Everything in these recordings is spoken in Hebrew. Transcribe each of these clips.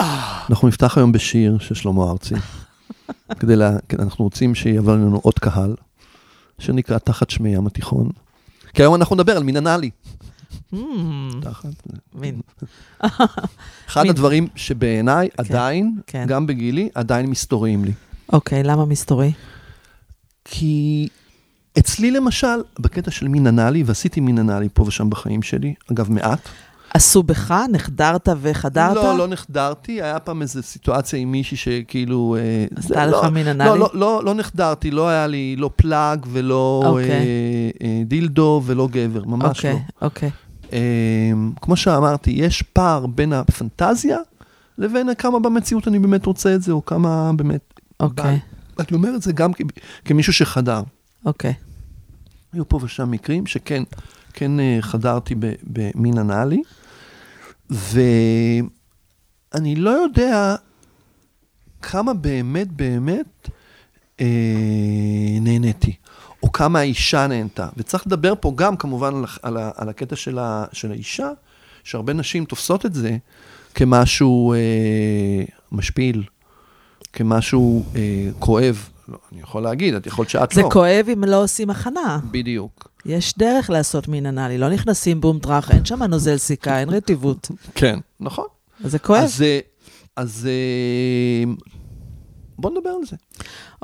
אנחנו נפתח היום בשיר של שלמה ארצי. כדי לה... כן, אנחנו רוצים שיבוא לנו עוד קהל, שנקרא תחת שמי ים התיכון. כי היום אנחנו נדבר על מין אנאלי. Hmm, תחת... מין. אחד. הדברים שבעיניי עדיין, כן. גם בגילי, עדיין מסתוריים לי. אוקיי, למה מסתורי? כי אצלי למשל, בקטע של מין אנאלי, ועשיתי מין אנאלי פה ושם בחיים שלי, אגב מעט. עשו בך? נחדרת וחדרת? לא, לא נחדרתי, היה פעם איזו סיטואציה עם מישהי שכאילו... אה, עשתה לך לא- מין לא, אנאלי? לא, לא, לא נחדרתי, לא היה לי לא פלאג ולא אוקיי. אה, אה, דילדו ולא גבר, ממש אוקיי, לא. אוקיי. אה, כמו שאמרתי, יש פער בין הפנטזיה לבין כמה במציאות אני באמת רוצה את זה, או כמה באמת... אוקיי, אני אומר את זה גם כמישהו שחדר. אוקיי. היו פה ושם מקרים שכן, כן אה, חדרתי במין אנאלי, ואני לא יודע כמה באמת באמת אה, נהניתי, או כמה האישה נהנתה. וצריך לדבר פה גם כמובן על, על, על הקטע של, ה- של האישה, שהרבה נשים תופסות את זה כמשהו אה, משפיל, כמשהו אה, כואב. לא, אני יכול להגיד, את יכול שאת זה לא. כואב אם לא עושים הכנה. בדיוק. יש דרך לעשות מין אנאלי, לא נכנסים בום טראח, אין שם נוזל סיכה, אין רטיבות. כן, נכון. אז זה כואב. אז, אה, אז אה, בוא נדבר על זה.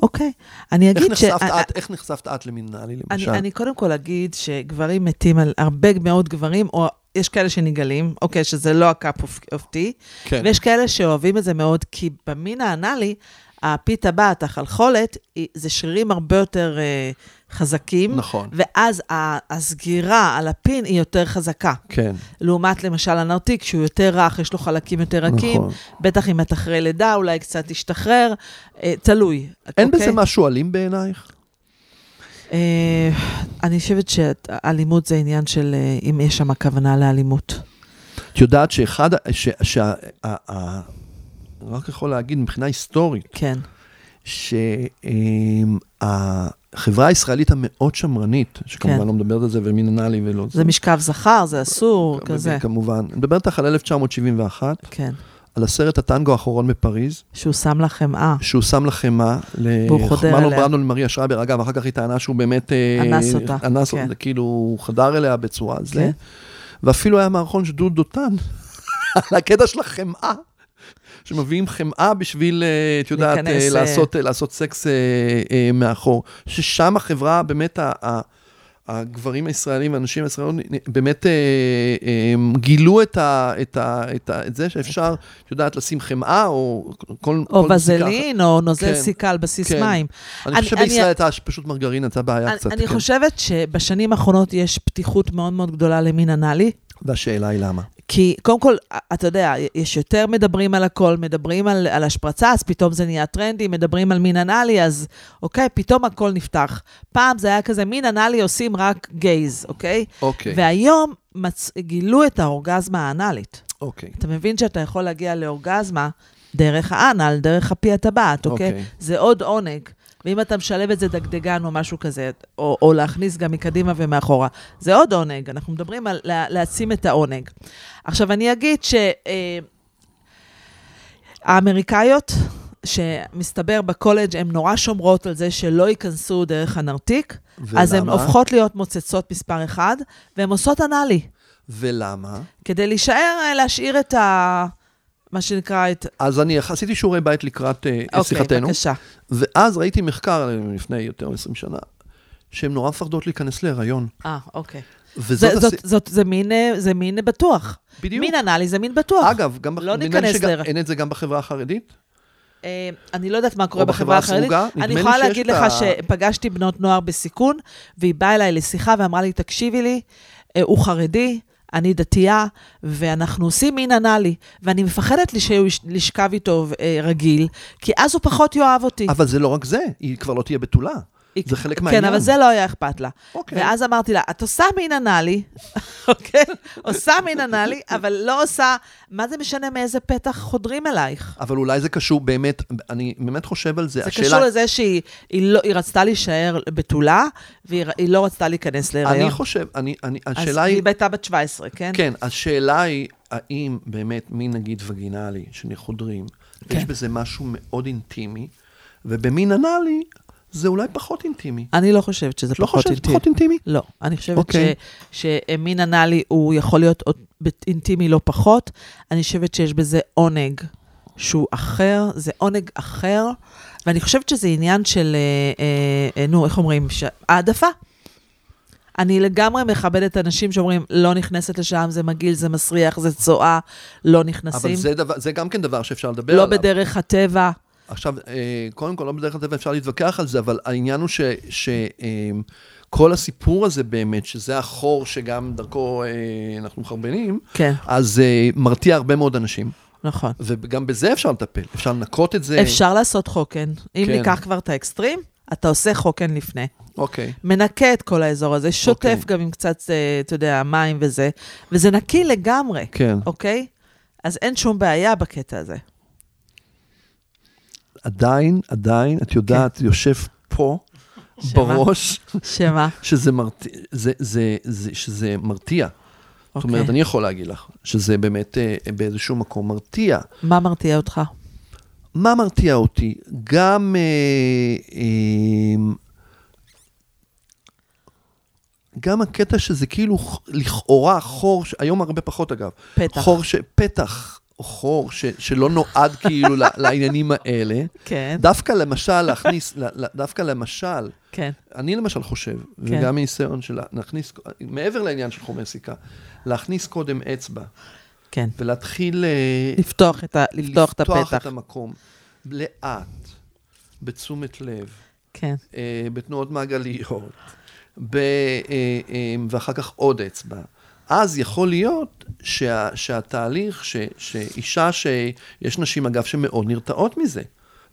אוקיי. אני איך אגיד ש... נחשפת את, איך נחשפת את למין אנאלי, אני, למשל? אני קודם כל אגיד שגברים מתים על הרבה מאוד גברים, או יש כאלה שנגעלים, אוקיי, שזה לא ה cup of tea, כן. ויש כאלה שאוהבים את זה מאוד, כי במין האנאלי, הפית הבאת, החלחולת, זה שרירים הרבה יותר אה, חזקים, נכון, ואז הסגירה על הפין היא יותר חזקה. כן, לעומת למשל הנרתיק, שהוא יותר רך, יש לו חלקים יותר רכים, נכון. בטח אם את אחרי לידה, אולי קצת תשתחרר, אה, תלוי. אין אוקיי? בזה משהו אלים בעינייך? אה, אני חושבת שאלימות זה עניין של אה, אם יש שם כוונה לאלימות. את יודעת שאחד, ש... שה- ה- ה- אני רק יכול להגיד מבחינה היסטורית, כן, שהחברה הישראלית המאוד שמרנית, שכמובן כן. לא מדברת על זה ומין נעלי ולא זה משכב זכר, זה אסור, כ- כזה. כמובן. אני מדבר איתך על 1971, כן, על הסרט הטנגו האחרון בפריז, שהוא שם לכם אה. שהוא שם לה חמאה, והוא חודר מרלון אליה. ברנדו למריה שרייבר, אגב, אחר כך היא טענה שהוא באמת... אה, אנס אותה, אנס כן. אותה, כאילו, הוא חדר אליה בצורה זה. כן. ואפילו היה מערכון של דודו דותן, על הקטע של החמאה, שמביאים חמאה בשביל, אה, את יודעת, להיכנס, אה, אה, לעשות, אה, לעשות סקס אה, אה, מאחור. ששם החברה, באמת, הגברים הישראלים והנשים הישראלים באמת אה, אה, גילו את, ה, את, ה, את, ה, את זה שאפשר, את יודעת, לשים חמאה או כל... או וזלין, או נוזל כן, סיכה על בסיס כן. מים. אני אני- חושב אני- בישראל הייתה פשוט מרגרין, הייתה בעיה אני- קצת. אני כן. חושבת שבשנים האחרונות יש פתיחות מאוד מאוד גדולה למין אנאלי. והשאלה היא למה. כי קודם כל, אתה יודע, יש יותר מדברים על הכל, מדברים על, על השפרצה, אז פתאום זה נהיה טרנדי, מדברים על מין אנאלי, אז אוקיי, פתאום הכל נפתח. פעם זה היה כזה, מין אנאלי עושים רק גייז, אוקיי? אוקיי, והיום מצ... גילו את האורגזמה האנאלית. אוקיי. אתה מבין שאתה יכול להגיע לאורגזמה דרך האנל, דרך הפי הטבעת, אוקיי? אוקיי. זה עוד עונג. ואם אתה משלב את זה דגדגן או משהו כזה, או, או להכניס גם מקדימה ומאחורה, זה עוד עונג. אנחנו מדברים על לה, להעצים את העונג. עכשיו, אני אגיד ש... אה, שמסתבר בקולג', הן נורא שומרות על זה שלא ייכנסו דרך הנרתיק, אז הן ולמה? הופכות להיות מוצצות מספר אחד, והן עושות אנאלי. ולמה? כדי להישאר, אה, להשאיר את ה... מה שנקרא, את... אז אני עשיתי שיעורי בית לקראת אה, אוקיי, שיחתנו, בבקשה. ואז ראיתי מחקר אה, לפני יותר מ-20 שנה, שהן נורא מפחדות להיכנס להיריון. אה, אוקיי. וזאת... זה, זאת, הס- זאת, זה, מין, אה, זה מין בטוח. בדיוק. מין אנאלי זה מין בטוח. אגב, גם בח- לא לי ניכנס שגם- ל- אין את זה גם בחברה החרדית? אה, אני לא יודעת מה קורה בחברה החרדית. אני יכולה להגיד לך ה- שפגשתי בנות נוער בסיכון, והיא באה אליי לשיחה ואמרה לי, תקשיבי לי, הוא חרדי, אני דתייה, ואנחנו עושים מין אנאלי, ואני מפחדת לי שהוא יש- לשכב איתו אה, רגיל, כי אז הוא פחות יאהב אותי. אבל זה לא רק זה, היא כבר לא תהיה בתולה. זה חלק כן, מהעניין. אבל זה לא היה אכפת לה. אוקיי. ואז אמרתי לה, את עושה מין אנאלי, אוקיי? עושה מין אנאלי, אבל לא עושה, מה זה משנה מאיזה פתח חודרים אלייך? אבל אולי זה קשור באמת, אני באמת חושב על זה. זה השאלה- קשור לזה שהיא היא לא, היא רצתה להישאר בתולה, והיא לא רצתה להיכנס להיריון. אני חושב, אני, אני, אז השאלה היא, היא הייתה בת 17, כן? כן, השאלה היא, האם באמת מין נגיד וגינלי, שחודרים, כן. יש בזה משהו מאוד אינטימי, ובמין אנאלי זה אולי פחות אינטימי. אני לא חושבת שזה לא פחות חושבת אינטימי. פחות אינטימי? לא, אני חושבת אוקיי. ש, שמין אנאלי הוא יכול להיות אינטימי לא פחות. אני חושבת שיש בזה עונג שהוא אחר, זה עונג אחר, ואני חושבת שזה עניין של, אה, אה, אה, נו, איך אומרים? ש... העדפה. אני לגמרי מכבדת אנשים שאומרים, לא נכנסת לשם, זה מגעיל, זה מסריח, זה צואה, לא נכנסים. אבל זה, דבר, זה גם כן דבר שאפשר לדבר לא עליו. בדרך הטבע. עכשיו, אה, קודם כל, לא בדרך כלל אפשר להתווכח על זה, אבל העניין הוא שכל הסיפור הזה באמת, שזה החור שגם דרכו אה, אנחנו מחרבנים, כן, אז אה, מרתיע הרבה מאוד אנשים, נכון. וגם בזה אפשר לטפל. אפשר לנקות את זה. אפשר לעשות חוקן. אם כן. ניקח כבר את האקסטרים, אתה עושה חוקן לפני. אוקיי. מנקה את כל האזור הזה, שוטף אוקיי. גם עם קצת, אה, אתה יודע, מים וזה, וזה נקי לגמרי, כן. אוקיי? אז אין שום בעיה בקטע הזה. עדיין, עדיין, את יודעת, יושב פה, כן. שמה? בראש, שמה? שזה מרתיע, זה, זה, זה, שזה מרתיע. זאת אוקיי. אומרת, אני יכול להגיד לך שזה באמת אה, באיזשהו מקום מרתיע. מה מרתיע אותך? מה מרתיע אותי? גם... אה, אה, גם הקטע שזה כאילו לכאורה חור, היום הרבה פחות אגב, פתח. חור ש... פתח, חור ש... שלא נועד כאילו לעניינים האלה. כן, דווקא למשל להכניס, דווקא למשל, כן, אני למשל חושב, כן. וגם מניסיון של להכניס, מעבר לעניין של חומר סיכה, להכניס קודם אצבע כן. ולהתחיל אה, לפתוח את ה- לפתוח את לפתוח את הפתח. המקום לאט, בתשומת לב, כן, אה, בתנועות מעגליות, ב, אה, אה, ואחר כך עוד אצבע. אז יכול להיות שה, שהתהליך, ש, שאישה, שיש נשים אגב שמאוד נרתעות מזה.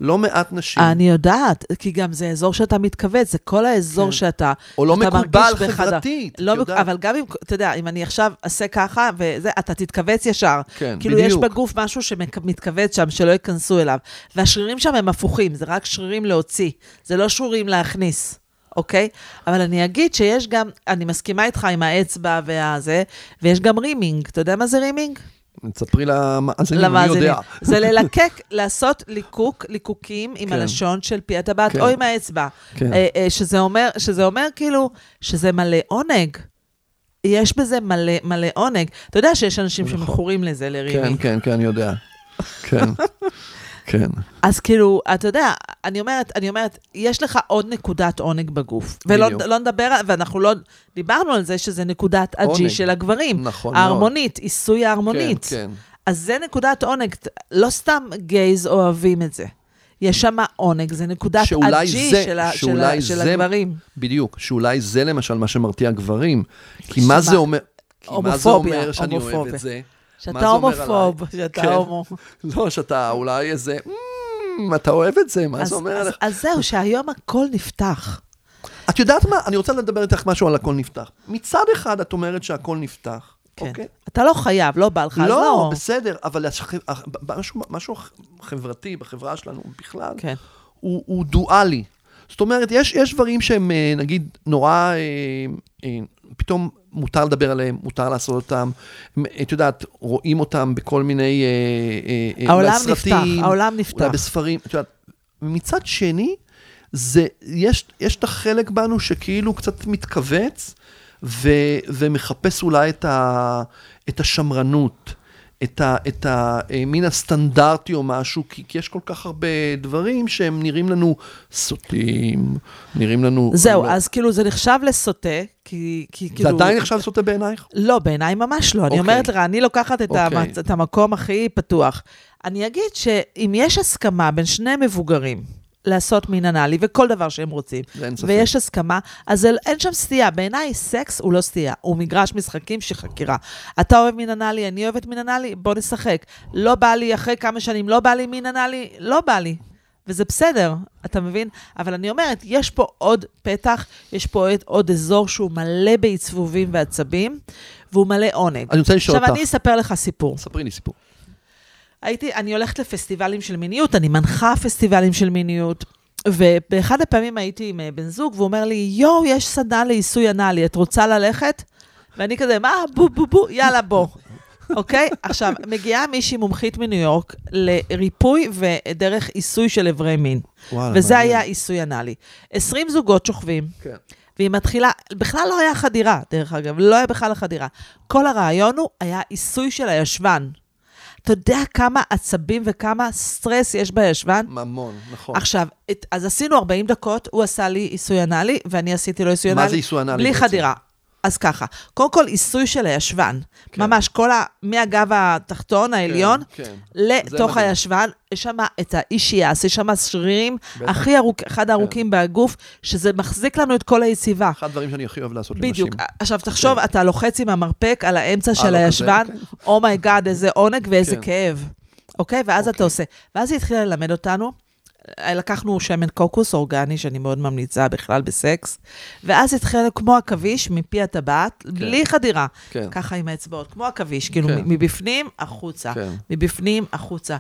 לא מעט נשים. אני יודעת, כי גם זה אזור שאתה מתכווץ, זה כל האזור כן. שאתה... או לא שאתה מקובל. חברתית, לא, מק-. אבל גם אם, אתה יודע, אם אני עכשיו אעשה ככה, וזה, אתה תתכווץ ישר. כן, כאילו, בדיוק. יש בגוף משהו שמתכווץ שם, שלא ייכנסו אליו. והשרירים שם הם הפוכים, זה רק שרירים להוציא, זה לא שרירים להכניס, אוקיי? אבל אני אגיד שיש גם, אני מסכימה איתך עם האצבע והזה, ויש גם רימינג. אתה יודע מה זה רימינג? תספרי למאזינים, אני. יודע. זה ללקק, לעשות ליקוק, ליקוקים עם כן. הלשון של פי הטבעת כן. או עם האצבע. כן. אה, אה, שזה אומר, שזה אומר כאילו, שזה מלא עונג. יש בזה מלא מלא עונג. אתה יודע שיש אנשים נכון. שמכורים לזה, כן, לרימינג. כן, כן, אני יודע. כן, כן. אז כאילו, אתה יודע, אני אומרת, אני אומרת, יש לך עוד נקודת עונג בגוף. ולא. לא נדבר, ואנחנו לא, דיברנו על זה שזה נקודת. הג'י של הגברים. נכון מאוד. ההרמונית, עיסוי ההרמונית. כן, כן. אז זה נקודת עונג, לא סתם גייז אוהבים את זה. יש שם עונג, זה נקודת הג'י זה- של, ה- של, ה- של זה- הגברים. בדיוק, שאולי זה למשל מה שמרתיע גברים. כי? מה זה אומר? כי מה זה אומר שאני אוהב. את זה? שאתה הומופוב? שאתה כן. הומו. לא, שאתה אולי איזה, "מ, אתה אוהב את זה, מה אז, זה אומר אז, עליך? אז זהו, שהיום הכל נפתח. את יודעת מה? אני רוצה לדבר איתך משהו על הכל נפתח. מצד אחד, את אומרת שהכל נפתח, כן. אוקיי? אתה לא חייב, לא בא לך, אז לא, לא. בסדר, אבל השח- משהו, משהו חברתי בחברה שלנו בכלל, כן, הוא, הוא דואלי. זאת אומרת, יש, יש דברים שהם, אה, נגיד, נורא, אה, אה, פתאום מותר לדבר עליהם, מותר לעשות אותם. את יודעת, רואים אותם בכל מיני אה, אה, אה, העולם אולי נפתח, סרטים, העולם אולי נפתח. בספרים, את יודעת. מצד שני, זה, יש, יש את החלק בנו שכאילו קצת מתכווץ, ו, ומחפש אולי את, ה, את השמרנות. את, ה, את המין הסטנדרטי או משהו, כי, כי יש כל כך הרבה דברים שהם נראים לנו סוטים, נראים לנו... זהו, לא, אז כאילו זה נחשב לסוטה, כי, כי זה כאילו... עדיין נחשב סוטה בעינייך? לא, בעיניי ממש לא. אני אוקיי. אומרת לך, אני לוקחת את, אוקיי. המצ... את המקום הכי פתוח. אני אגיד שאם יש הסכמה בין שני מבוגרים לעשות מין אנאלי וכל דבר שהם רוצים. ויש הסכמה, אז זה- אין שם סטייה. בעיניי סקס הוא לא סטייה, הוא מגרש משחקים של חקירה. אתה אוהב מין אנאלי, אני אוהבת מין אנאלי, בוא נשחק. לא בא לי אחרי כמה שנים, לא בא לי מין אנאלי, לא בא לי. וזה בסדר, אתה מבין? אבל אני אומרת, יש פה עוד פתח, יש פה עוד, עוד אזור שהוא מלא בעצבובים ועצבים, והוא מלא עונג. אני רוצה לשאול עכשיו, אותך. אני אספר לך סיפור. ספרי לי סיפור. הייתי, אני הולכת לפסטיבלים של מיניות, אני מנחה פסטיבלים של מיניות, ובאחד הפעמים הייתי עם אה, בן זוג, והוא אומר לי, יואו, יש סדנה לעיסוי אנאלי, את רוצה ללכת? ואני כזה, מה, בו, בו, בו, יאללה, בוא. אוקיי? עכשיו, מגיעה מישהי מומחית מניו יורק לריפוי ודרך עיסוי של איברי מין. וואלה, וזה מעניין. היה עיסוי אנאלי. 20 זוגות שוכבים, כן. והיא מתחילה, בכלל לא היה חדירה, דרך אגב, לא היה בכלל חדירה. כל הרעיון הוא, היה עיסוי של הישבן. אתה יודע כמה עצבים וכמה סטרס יש בישבן? ממון, נכון. עכשיו, את, אז עשינו 40 דקות, הוא עשה לי עיסוי אנאלי, ואני עשיתי לו עיסוי אנאלי. מה זה עיסוי אנאלי בלי בעצם? חדירה. אז ככה, קודם כל עיסוי של הישבן. כן. ממש, כל ה... מהגב התחתון, העליון, כן, כן. לתוך. הישבן, יש שם את האישיאס, יש שם שרירים בטח. הכי ארוך, אחד הארוכים בגוף, שזה מחזיק לנו את כל היציבה. אחד הדברים שאני הכי אוהב לעשות בדיוק. לנשים. עכשיו, תחשוב, אתה לוחץ עם המרפק על האמצע של הישבן, כן. oh my god, איזה עונג ואיזה כן. כאב. אוקיי? ואז אתה אוקיי. עושה. ואז היא התחילה ללמד אותנו. לקחנו שמן קוקוס אורגני, שאני מאוד ממליצה בכלל בסקס, ואז התחילה כמו עכביש מפי הטבעת, בלי חדירה. כן. ככה עם האצבעות, כמו עכביש, כאילו כן. מבפנים החוצה, כן. מבפנים החוצה.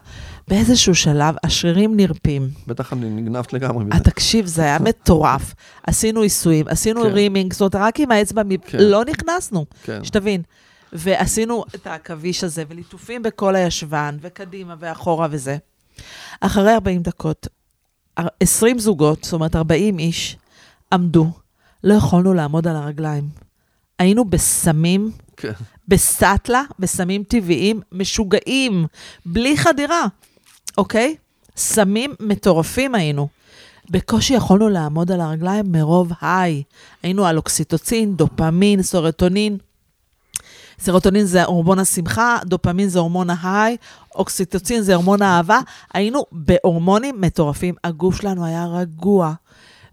באיזשהו שלב השרירים נרפים. בטח אני נגנבת לגמרי אה, מזה. תקשיב, זה היה מטורף. עשינו עיסויים, עשינו כן. רימינג, זאת אומרת, רק עם האצבע, מ- כן. לא נכנסנו, כן. שתבין. ועשינו את העכביש הזה, וליטופים בכל הישבן, וקדימה ואחורה וזה. אחרי 40 דקות, 20 זוגות, זאת אומרת 40 איש, עמדו, לא יכולנו לעמוד על הרגליים. היינו בסמים, כן. בסאטלה, בסמים טבעיים, משוגעים, בלי חדירה, אוקיי? סמים מטורפים היינו. בקושי יכולנו לעמוד על הרגליים מרוב היי. היינו על אוקסיטוצין, דופמין, סרוטונין. סרוטונין זה הורמון השמחה, דופמין זה הורמון ההיי, אוקסיטוצין זה הורמון האהבה. היינו בהורמונים מטורפים. הגוף שלנו היה רגוע.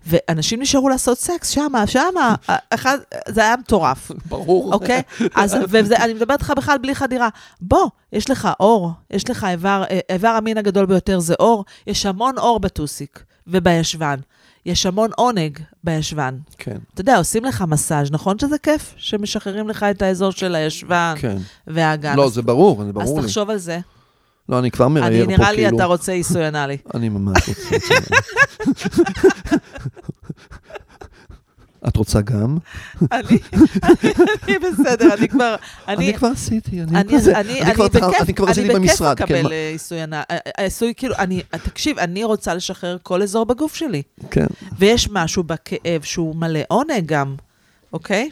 ואנשים נשארו לעשות סקס שמה, שמה, אחד, זה היה מטורף. ברור. אוקיי? אז, ואני מדברת איתך בכלל בלי חדירה. בוא, יש לך אור, יש לך איבר, אה, איבר המין הגדול ביותר זה אור, יש המון אור בטוסיק ובישבן. יש המון עונג בישבן. כן, אתה יודע, עושים לך מסאז', נכון שזה כיף? שמשחררים לך את האזור של הישבן כן. והאגן. לא, אז- זה ברור, זה אז ברור לי. תחשוב על זה. לא, אני כבר מראייר אני, פה נראה לי כאילו... אתה רוצה עיסוי אנאלי. אני ממש רוצה. את רוצה גם? אני אני בסדר, אני כבר... אני כבר עשיתי, אני כבר- אני כבר אני עשיתי בכיף במשרד. כן, אקבל מה- אה, עיסוי ענק. עיסוי, כאילו, אני, תקשיב, אני רוצה לשחרר כל אזור בגוף שלי. כן. ויש משהו בכאב שהוא מלא עונג גם, אוקיי?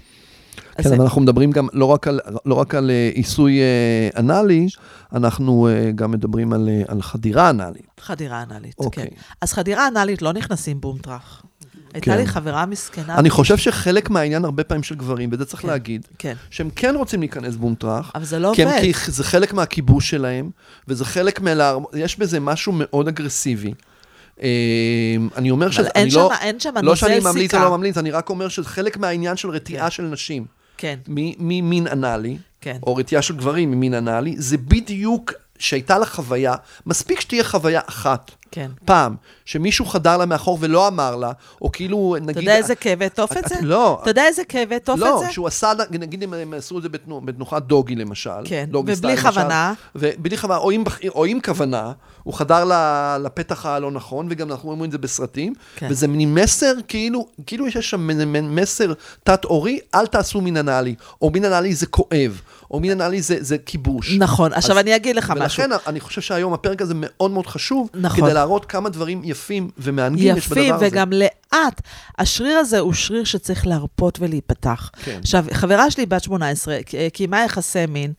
כן, אבל אנחנו מדברים גם לא רק על, לא רק על אה, עיסוי אה, אנאלי, אנחנו אה, גם מדברים על, אה, על חדירה אנאלית. חדירה אנאלית, אוקיי. כן. אז חדירה אנאלית לא נכנסים בום טראח. הייתה כן. לי חברה מסכנה. אני חושב שחלק מהעניין הרבה פעמים של גברים, וזה צריך כן. להגיד, כן, שהם כן רוצים להיכנס בום טראח, אבל זה לא כן, עובד. כי זה חלק מהכיבוש שלהם, וזה חלק מה... יש בזה משהו מאוד אגרסיבי. אה, אני אומר אבל שזה, אין שם, לא, אין שם לא שאני ממליץ או סיכה. לא ממליץ, אני רק אומר שזה חלק מהעניין של רתיעה כן. של נשים כן, ממין אנאלי, כן. או רתיעה של גברים ממין אנאלי, זה בדיוק שהייתה לה חוויה, מספיק שתהיה חוויה אחת. כן. פעם, שמישהו חדר לה מאחור ולא אמר לה, או כאילו, נגיד... אתה יודע איזה כאב אעטוף את זה? לא. אתה יודע איזה כאב אעטוף את לא, זה? שהוא עשה, נגיד אם הם עשו את זה בתנו- בתנוחת דוגי למשל. כן, ובלי כוונה. ובלי כוונה, או עם, כוונה, הוא חדר ל- לפתח הלא נכון, וגם אנחנו רואים את זה בסרטים, כן. וזה מין מסר, כאילו, כאילו יש שם מסר תת-עורי, אל תעשו מין אנאלי, או מין אנאלי זה כואב, או מין אנאלי זה, זה כיבוש. נכון, עכשיו אז- אני אגיד לך משהו. ולכן אני חושב שהיום הפרק הזה מאוד מאוד חשוב, נכון. כדי להראות כמה דברים יפים ומענגים יש בדבר יפים, הזה. וגם לאט. השריר הזה הוא שריר שצריך להרפות ולהיפתח. כן. עכשיו, חברה שלי בת 18, ק- קיימה יחסי מין,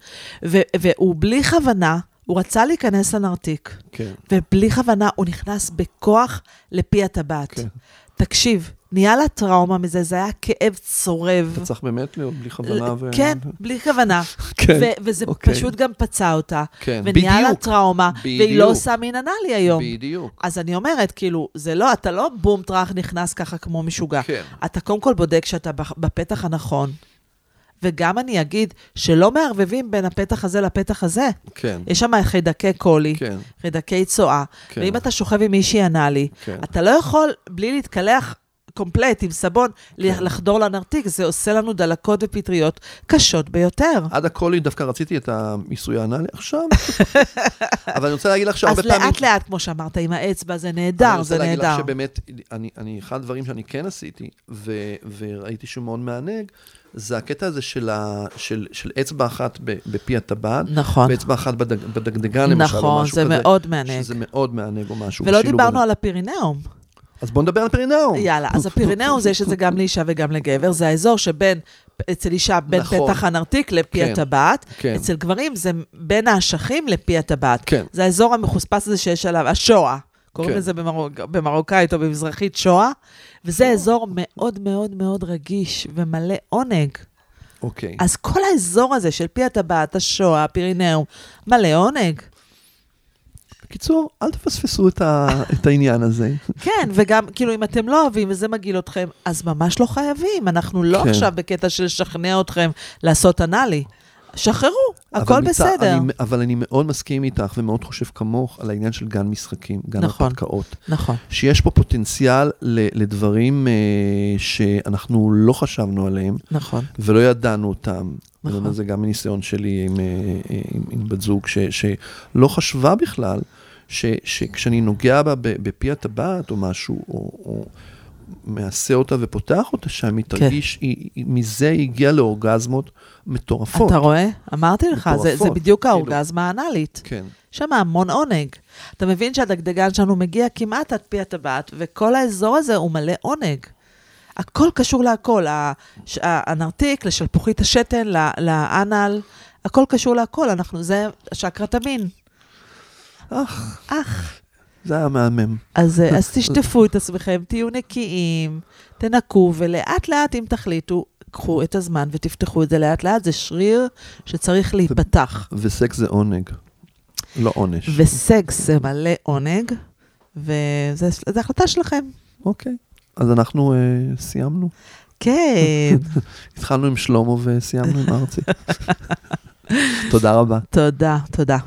ו- והוא בלי כוונה, הוא רצה להיכנס לנרתיק, כן. ובלי כוונה הוא נכנס בכוח לפי הטבעת. כן. תקשיב, נהיה לה טראומה מזה, זה היה כאב צורב. אתה צריך באמת להיות בלי כוונה ו... כן, בלי כוונה. כן, ו- וזה אוקיי. פשוט גם פצע אותה. כן, ונהיה לה בדיוק. טראומה, והיא בדיוק. לא עושה מין אנאלי היום. בדיוק. אז אני אומרת, כאילו, זה לא, אתה לא בום טראח נכנס ככה כמו משוגע. כן. אתה קודם כל בודק שאתה בפתח הנכון, וגם אני אגיד שלא מערבבים בין הפתח הזה לפתח הזה. כן, יש שם חיידקי קולי, כן, חיידקי צואה, כן. ואם אתה שוכב עם מישהי אנאלי, כן. אתה לא יכול, בלי להתקלח קומפלט עם סבון, כן. לחדור לנרתיק, זה עושה לנו דלקות ופטריות קשות ביותר. עד הקולי דווקא רציתי את המיסוי האנאלי עכשיו. אבל אני רוצה להגיד לך שהרבה אז פעמים... לאט לאט, כמו שאמרת, עם האצבע זה אני נהדר, רוצה זה להגיד לך נהדר. שבאמת, אני, אני, אחד הדברים שאני כן עשיתי, ו, וראיתי שהוא מאוד מענג, זה הקטע הזה של, ה, של, של אצבע אחת בפי הטבעת, נכון, ואצבע אחת בדג, בדגדגן למשל, או נכון, משהו זה כזה. מאוד מענג. שזה מאוד מענג או משהו. ולא דיברנו הזה. על הפירינאום. אז בואו נדבר על פרינאום. יאללה, אז הפירינאום זה יש את זה גם לאישה וגם לגבר, זה האזור שבין, אצל אישה, בין נכון. פתח הנרתיק לפי כן, הטבעת, כן, אצל גברים זה בין האשכים לפי הטבעת. כן, זה האזור המחוספס הזה שיש עליו, השואה. קוראים כן. לזה במרוק, במרוקאית או במזרחית שואה, וזה אזור מאוד מאוד מאוד רגיש ומלא עונג. אוקיי. אז כל האזור הזה של פי הטבעת, השואה, הפירינאום, מלא עונג. בקיצור, אל תפספסו את, ה, את העניין הזה. כן, וגם, כאילו, אם אתם לא אוהבים וזה מגעיל אתכם, אז ממש לא חייבים. אנחנו לא כן. עכשיו בקטע של לשכנע אתכם לעשות אנאלי. שחררו, הכל אבל בסדר. אני, אבל אני מאוד מסכים איתך ומאוד חושב כמוך על העניין של גן משחקים, גן נכון. הרפתקאות. נכון, שיש פה פוטנציאל ל, לדברים אה, שאנחנו לא חשבנו עליהם נכון, ולא ידענו אותם. נכון. זה גם מניסיון שלי עם, אה, אה, עם, עם בת זוג, ש, שלא חשבה בכלל ש, שכשאני נוגע בה בפי הטבעת או משהו, או, או מעשה אותה ופותח אותה שם, היא תרגיש, היא, היא, מזה היא הגיעה לאורגזמות מטורפות. אתה רואה? אמרתי לך, זה, זה בדיוק כאילו. האורגזמה האנאלית. כן, שם המון עונג. אתה מבין שהדגדגן שלנו מגיע כמעט עד פי הטבעת, וכל האזור הזה הוא מלא עונג. הכל קשור להכל, ה- ש- ה- הנרתיק, לשלפוחית השתן, לאנל, הכל קשור להכל, אנחנו, זה שקרת המין. אך, אך. זה היה מהמם. אז, אה, אז תשטפו את עצמכם, תהיו נקיים, תנקו, ולאט לאט, אם תחליטו, קחו את הזמן ותפתחו את זה לאט לאט, זה שריר שצריך להיפתח. וסקס זה עונג, לא עונש. וסקס זה מלא עונג, וזו החלטה שלכם. אוקיי, אז אנחנו אה, סיימנו. כן, התחלנו עם שלמה וסיימנו עם ארצי. תודה רבה. תודה, תודה.